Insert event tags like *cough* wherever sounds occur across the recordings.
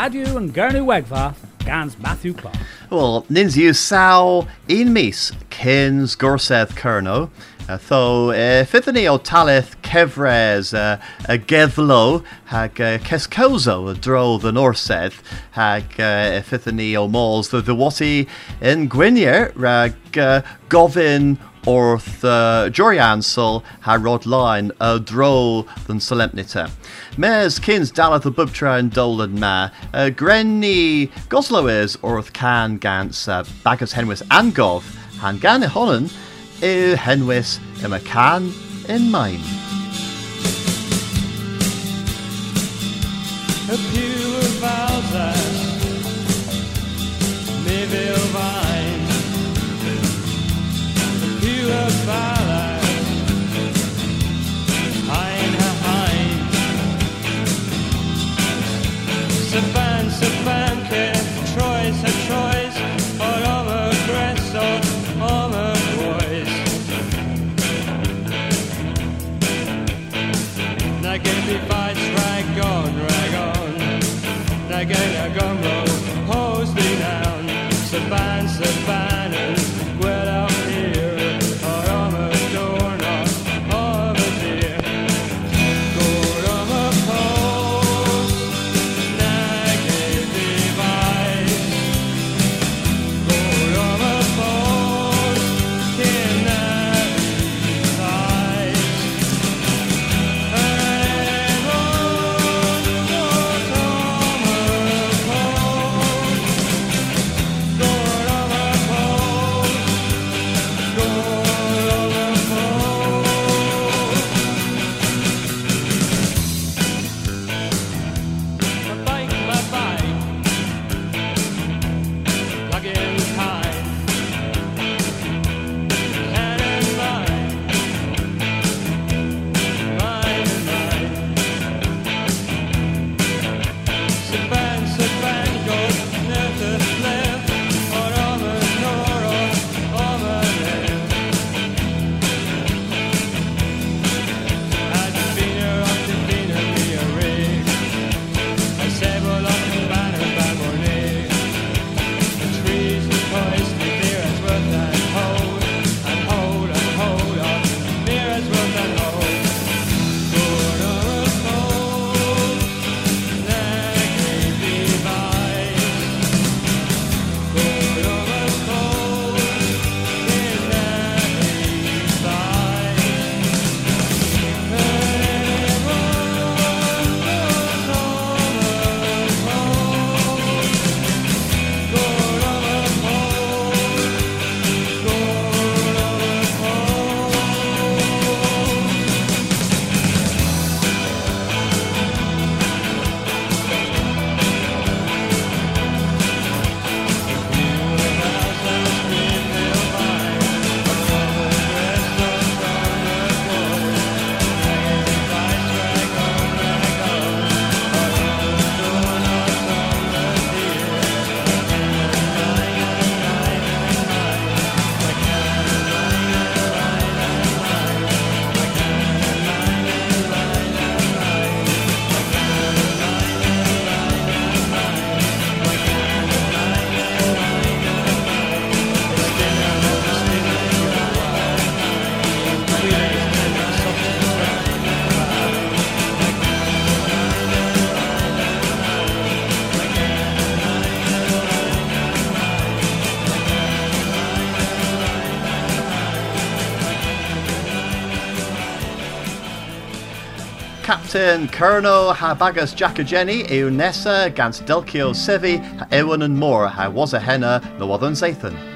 Radio and Gernu Wegva, Gans Matthew Clark. Well, nins you saw in mis kins gorseth kerno. Tho fithani o talith kevres gethlo hag keskozo dro the norseth hag fithani o the wati in gwynyer rag govin orth uh, Jory Ansel ha Rod Lyon a dro than solemnita. Mes kins daleth the bubtra and dolan ma. Uh, Grenny Goslow is orth can gans uh, baggers henwis and gov han gan honan i henwis in mine. A pure Valdas, Mayville Captain Colonel ha bagas Jacka Jenny yw gans Delcio Sevi Ewan and was a henna no other than Zathan.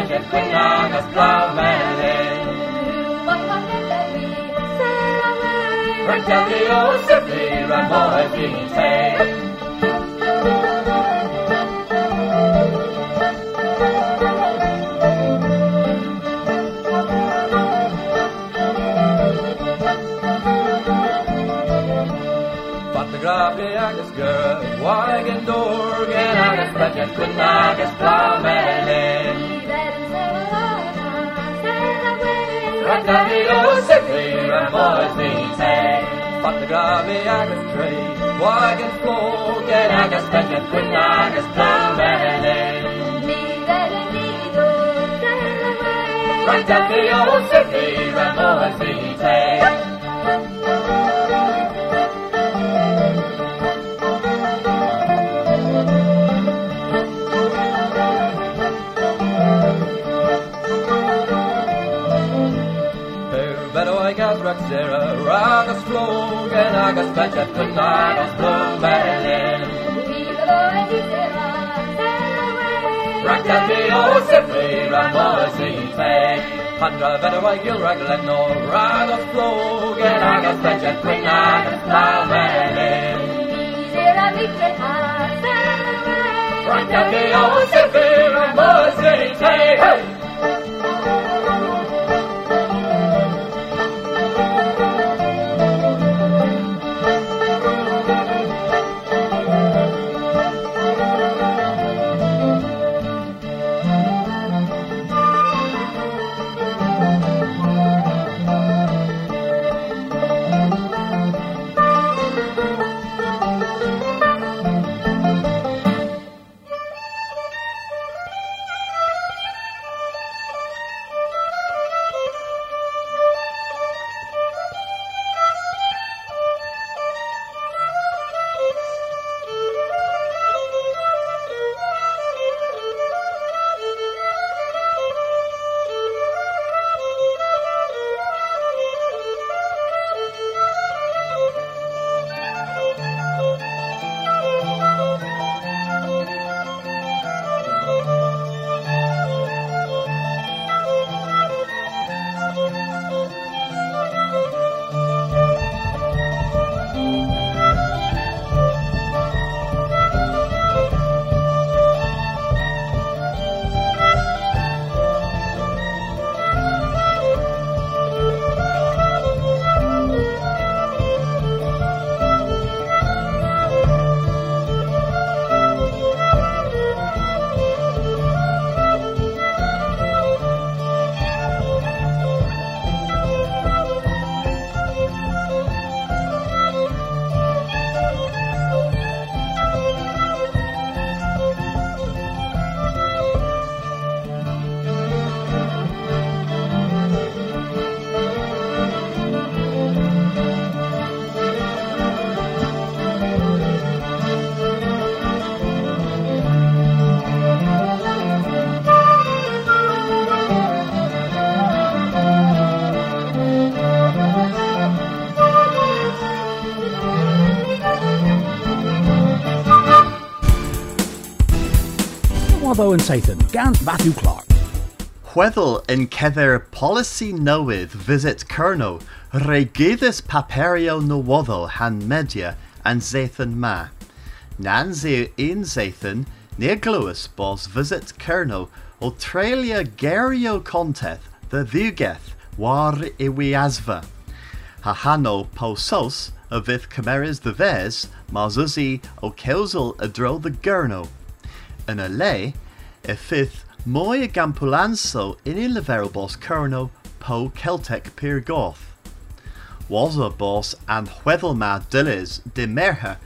Genagas Benjet, Quinagas Blamele. Ragdadio's Sifir and Moazite. Fattegrafi agus gur Wagen dorgen agus Benjet, Quinagas Blamele. Ragdadio's Sifir and Moazite. Fattegrafi agus Tree, Wagen floor, Genagas Benjet, Quinagas Blamele. Ragdadio's Sifir and Moazite. Got Raxera, Ragas Flog, and Agas Benjet, Quinagas Blamele. Ragdadio's Sifir and Moazite. Pandra Vedawai Gilraglen, no Ragas Flog, and Agas Benjet, Quinagas Blamele. Ragdadio's Sifir and Moazite. Hey! Satan, Gans Matthew Clark. Whether in Kether policy knoweth visit Kerno, regidus paperio nowodo han media and Zathan ma. Nan Nanze in Zathan, near Gluis bos visit Kerno, Australia gerio conteth, the Vugeth, war iwiasva. Hahano posos, avith cameras the vers, marzuzi o kelsel adro the gurno. Yn y le, fifth, mwy gampulanso in i leferol bos Curno po Celtic pyr goth. Was a bos an hweddel ma dylis de merha,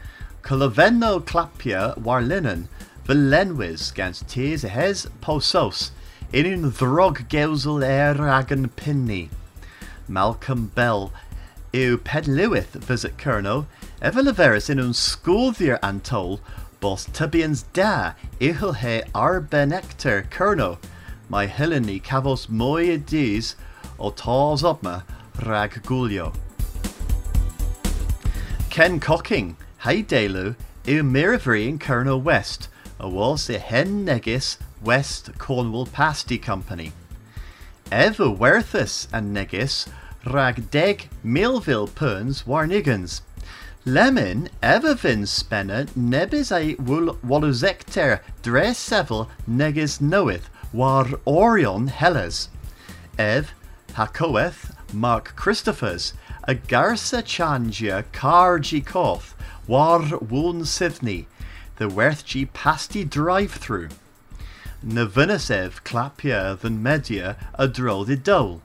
colofenno clapia war linen, fy lenwys gans tes hes posos, in un ddrog gewsel er ag yn pinni. Malcolm Bell yw pedlywith visit Curno, efe leferus in un sgwddi'r antol, bos tybians da ihil he arbenector Curno, mae Heleni cafos mwy y dys o tos opma rag gwlio. Ken Cocking, Hey Delu, yw Mirafri in Colonel West, a was the Hen Negus West Cornwall Pasty Company. Ever Werthus and Negus, rag deg Millville Perns Warnigans. Lemon ever vin spenne nebis a wul waluzecter dres sevel negis knoweth war Orion Hellas. Ev Hakoeth Mark Christophers Agarsa Garsa Changia Cargi Koth war Woon Sydney the Werthg Pasty drive through. Navinesev clapia than media a droll de dole.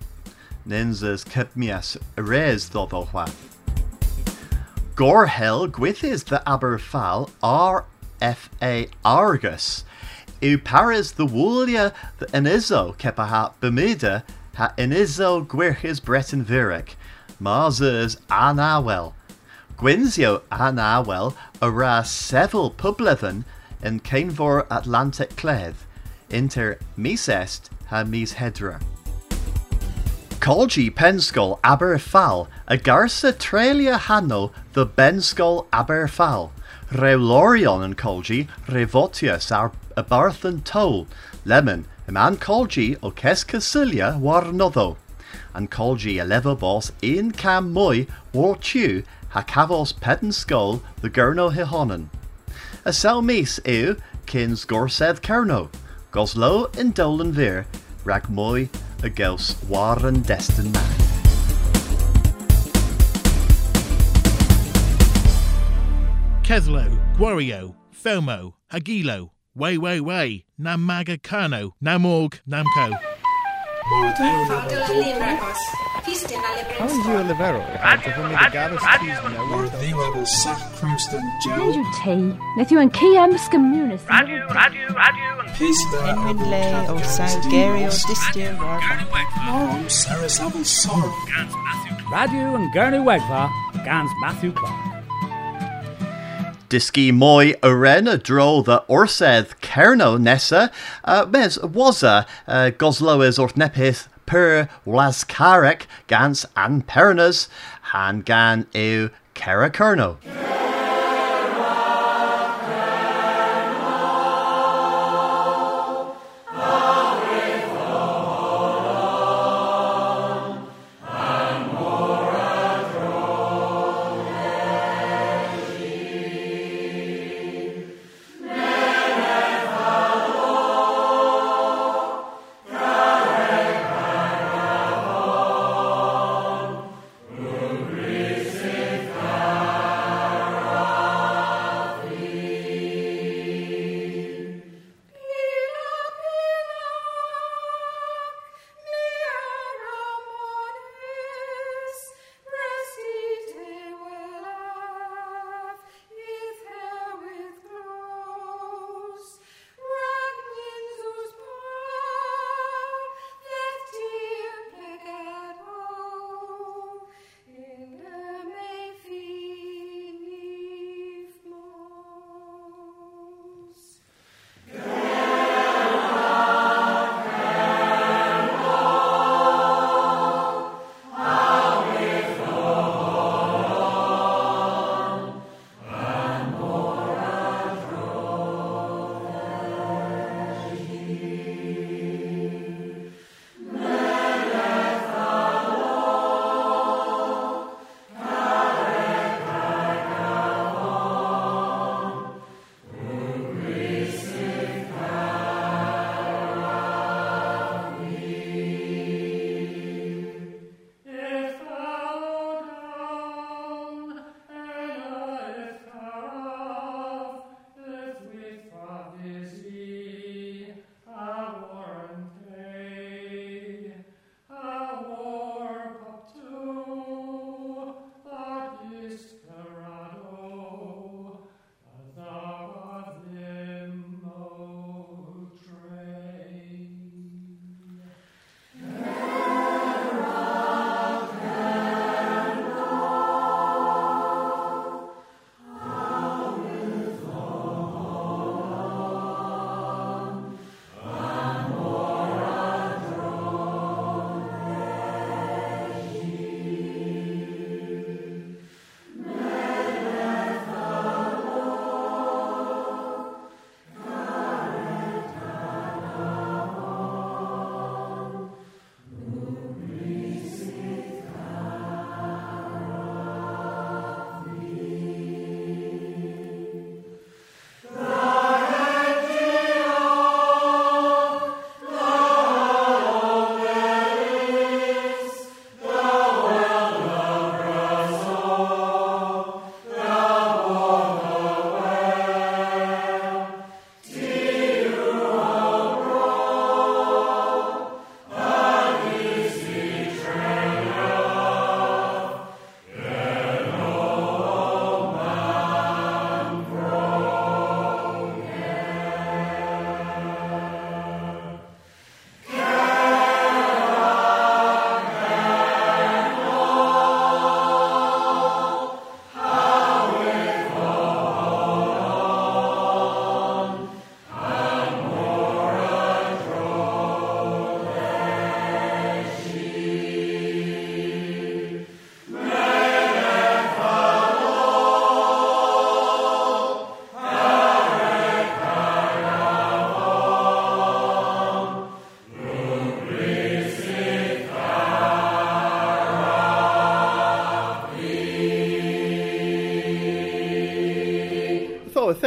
Nenzas kepmias res dodolwa. Gorhel gwithis the Aberfal RFA Argus. U paris the Wulia the Enizo kepaha Bermuda ha Enizo gwirchis Breton Virek. Marzers Anawel. Gwynzio Anawel ara several publithan in Canevor Atlantic Cledd. Inter misest ha mis hedra. Colgi Penskull Aberfal, a Garsa Trelia Hanno the Benskull Aberfal, Reulorion and Colgi, Revotius ar a Barthan Toll, Lemon, a man Colgi o Kescasilia Warnotho, and Colgi a Levobos in Cam Moi war Chew, Hakavos Skull the Gurno Hihonan. A Selmis ew, Kins gorsed Kerno, Goslow in Dolan Vir, Rag Moi a Gels Waren Destin Man. Keslo, Gwario, Felmo, Hagilo, Way Way Way, Namaga Kano, Namorg, Namco. How you Olivero? Gofyn ni dy gadas tîs newydd. Ddiwedd y sac crwmston Nid Joe. yw te, nath yw yn ciam sgymwnus. Pista Henwyn le o Sawgeri o Distir Warfa. Disky moi arena dro the orsedd Kerno nessa, uh, mes waza uh, gosloes ort nepith per waskarek gans an pernas han gan eu kera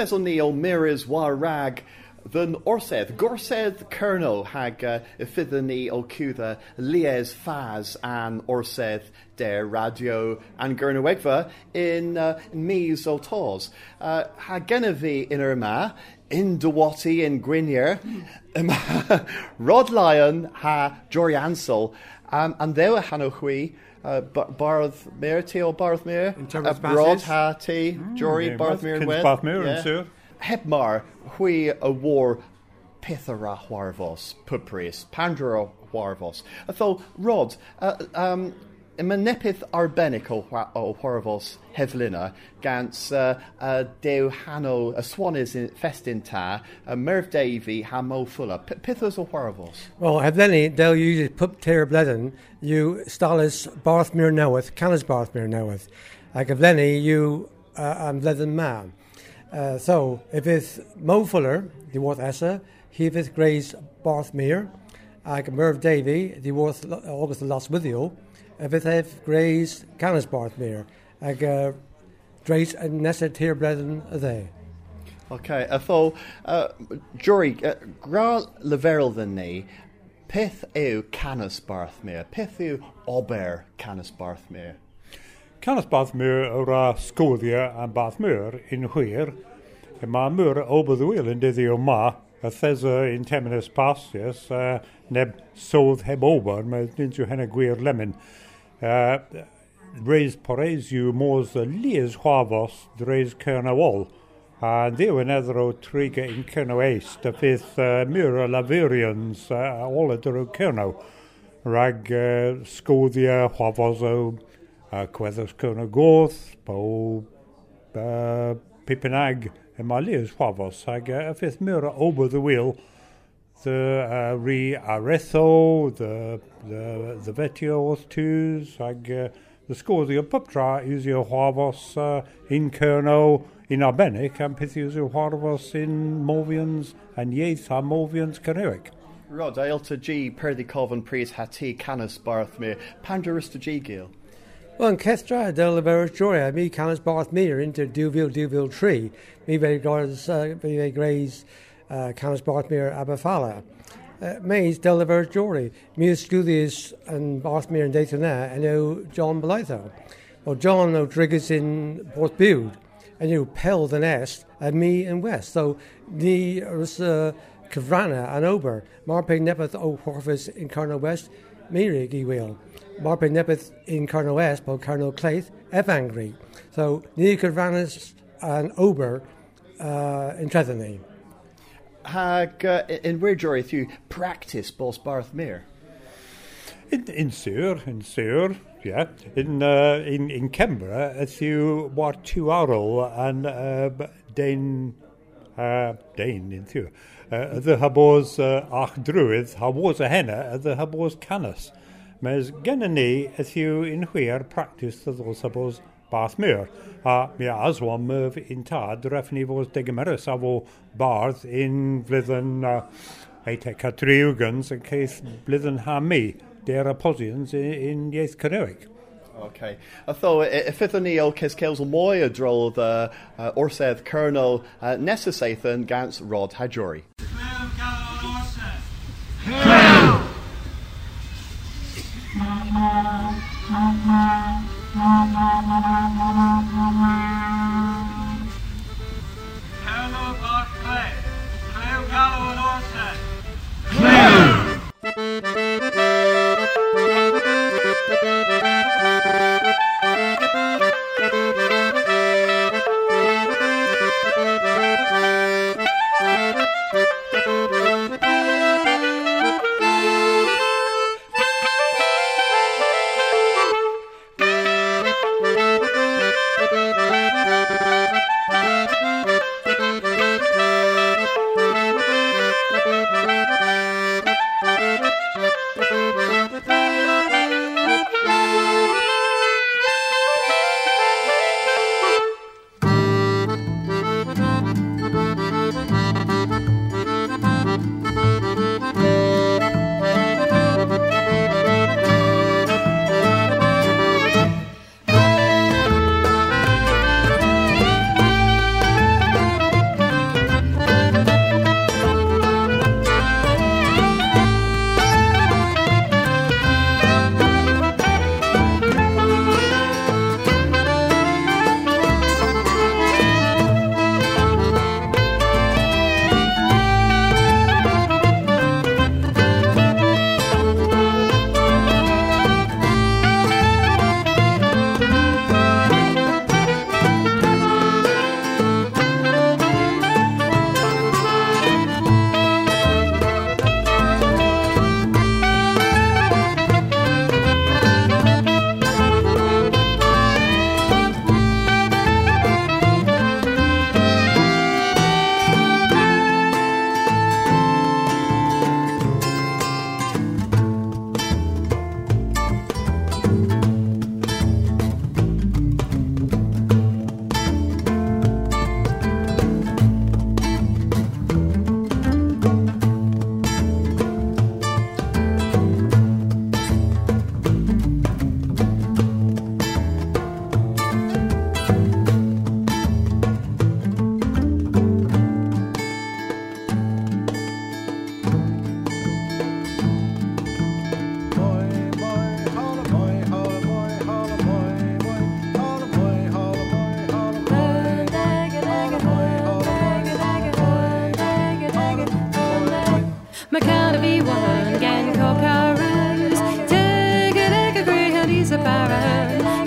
kerno. tho, thes o'n ni o miris war rag Then orsedd, gorsedd Kerno hag uh, y ffyddyn o cwdda lies faz an orsedd der radio an gyrnywegfa in, uh, mis o tos. Uh, ha in yr yma, in dywoti in Gwinier, *laughs* Rod Lyon ha Jory Ansel, um, and there were hanno chwi, uh, Barth Mayor ti o Barth Mayor. In terms of Rod ha ti, Jory yeah, Barth Mayor Kins Wed. Barth Mayor, yeah. yn siŵr. Hebmar, hui a war pithara huarvos, pupris, pandra huarvos. Atho, Rod, uh, um, Nepith arbennig o, o huarvos heflina gans uh, uh, dew hano y swanys in festyn ta, a Merv Davy ha mo fulla. P- Pithos o huarvos. Well, Hedlenny, they'll use pup tear bledden, you stalis Barthmere knoweth, canis Barthmere knoweth. Like Hedlenny, you uh, am bledden man. Uh, so, if it's Mo Fuller, the worth Essa, he if it's Grace Barthmere, like Merv Davy, the worth August the last with you, if it's have Grace canis Barthmere, like uh, Grace and Nessa tear bledden they. Okay, atho, uh, Jory, uh, gra leverel than ni, pith ew canis barthmere, pith ew ober canis barthmere. Canas Bathmur o'r a sgwddia a Bathmur in hwyr, y mae mwyr ober the wheel yn dyddi o ma, a thesa in teminus pasius, uh, neb sodd heb ober, mae dyn yw hynny gwir lemon. Uh, reis pores yw mors y lies hwafos, reis cyrna wol. A ddiw yn edrych o triga in cyrna eist, a fydd uh, mwyr o laverians uh, all ydych o cyrna. Rag uh, sgwddia hwafos o uh, Cweddus Cyrna Goth, po uh, Pipinag, y mae liws hwafos, ag uh, y ffith myr over the wheel, the uh, re aretho, the, the, the vetio wrth tŵs, ag uh, the sgwrs i'r puptra yw'r i'r hwafos uh, in Cyrno, in Arbennig, am peth yw'r i'r in Movians, and ieith a Movians Cynrywic. Rod, ailta G, perdi covan pris hati canis barthmere, pandarista G gil. Well, yn Cethra, del y ferys joria, mi canis barth into Duville, Duville tree. Mi fe gores, uh, mi fe greis uh, mir abafala. Uh, Meis del y ferys joria. Mi ysgwyddius yn barth mir yn deitha na, yn yw John Blytho. Well, John o Driggers in Port Bude, yn yw Peld yn est, a mi yn west. So, ys uh, cyfranna an ober. Marpe nepeth o in Carno West, mirig i wil. Mar pe nepeth in Carno West, po Carno Claith, evangri. So, ni cyfrannas and ober uh, in Trethany. Hag, uh, and where, Jory, through practice bos Barth In, in Sur, in Sur, yeah. In, uh, in, in Canberra, through what tu arol and uh, dein, uh, dein in Sur. Uh, the habos uh, ach drwydd, habos a henna, the habos canas. Mes gen i ni in hwyr practice the those habos bath myr. A mi aswan myf in tad, ref ni fos degemerus a fo bardd in flydden uh, eite catriwgans yn ceith blydden ha mi, der aposians in, in ieith Cynrywic. Okay. Atho, if fyddwn ni o cys caels o mwy o drodd uh, uh, orsedd Colonel uh, Nesasaithan gans Rod Hajori.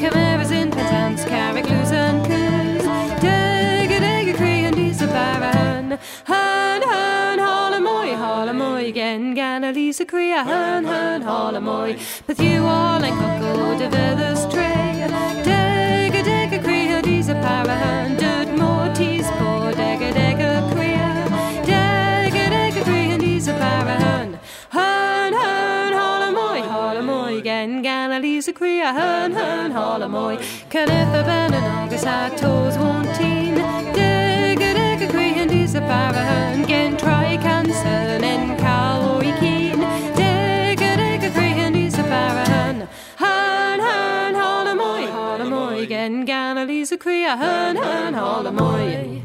Kameras in a baron. Hun hun hollamoy, hollamoy, gen gana lisa cree a hun hun hollamoy. With you all and coco de feathers tray. Digga digga cree and is a. Gan, Lisa Crea, Hern, Hern, Holamoy. Kenneth, the Ben, and August, had toes, one teen. Dega, Dega, Crea, Disa Parahan, Gen, try, cancer, and Cowboy Keen. Dega, Dega, Crea, Disa Parahan. Hern, Hern, Holamoy, Holamoy, Gen, Gan, Lisa Crea, Hern, Hern, Holamoy. Cause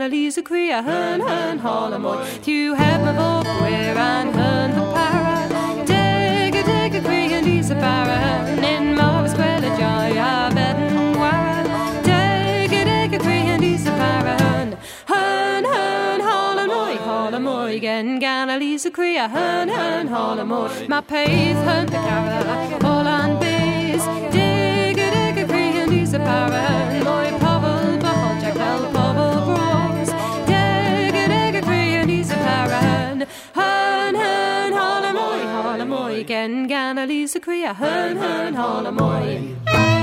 Lisa cree hun holamoy you have my vote where and hun the para. Dig a cree and he's a para and in Marvis Square joy a bedin wara Take a dig a cree and he's a para hun hun holamoy holamoy gen gan Lisa cree a hun hun holamoy my pace hun the cara all on base dig a dig a cree and he's a para moy holamoy gen gan Lisa cree a hun hun holamoy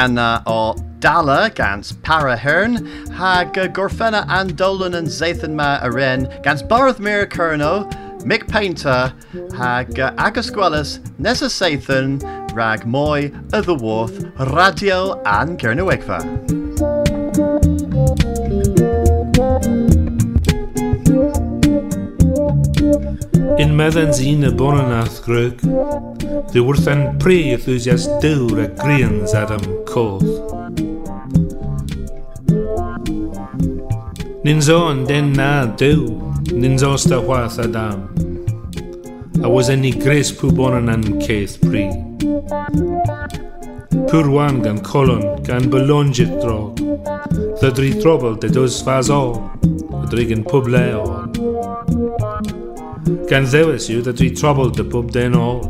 ganna ó Dala gans Parahern, hag Gorfena Gorfenna an Dolan and Zathan ma a ren, gans Barth Mir Kerno, Mick Paynter, hag Agus Gwellis, Nessa Sathan, rag Moy, the Worth, Radio and Gernowegva. In y bonanath grug, dy wrth yn pri ys dywr a grians Adam Coth. Nyn zo yn den na dyw, nyn zo sta hwath Adam. I was any gres pw bonanan ceith pri. Pwr wan gan colon gan belongit drog. Ddydri trobl de dws fas o, ydrig yn pwble o. Gan ddewis yw that dwi trobl dy pwb den ôl.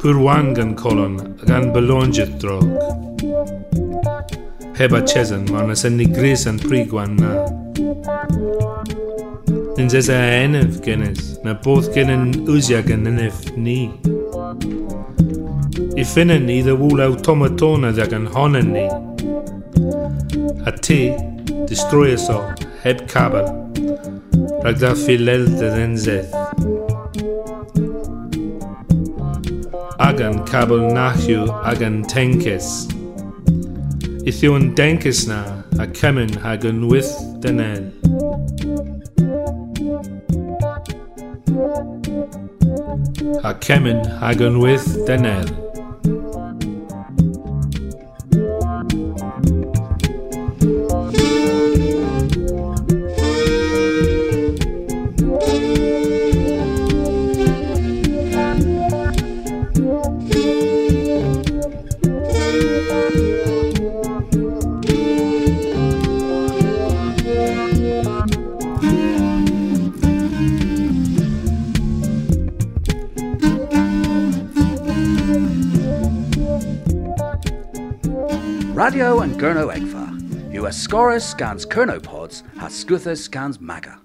Pwr wan gan colon ag an belonget drog. Heb a chesan mar na san ni gris prigwan na. Nins es a enef na both gennen usiag an enef ni. I finnen ni the wool automatona ag an honen ni. A ti, destroy us all, heb cabel, rag da filel de den zeth. Agan cabel nachu agan tenkes. If you an denkes na, a kemen hagan with den el. A kemen hagan with den el. Are Scorus scans Kernopods, has scans Maga.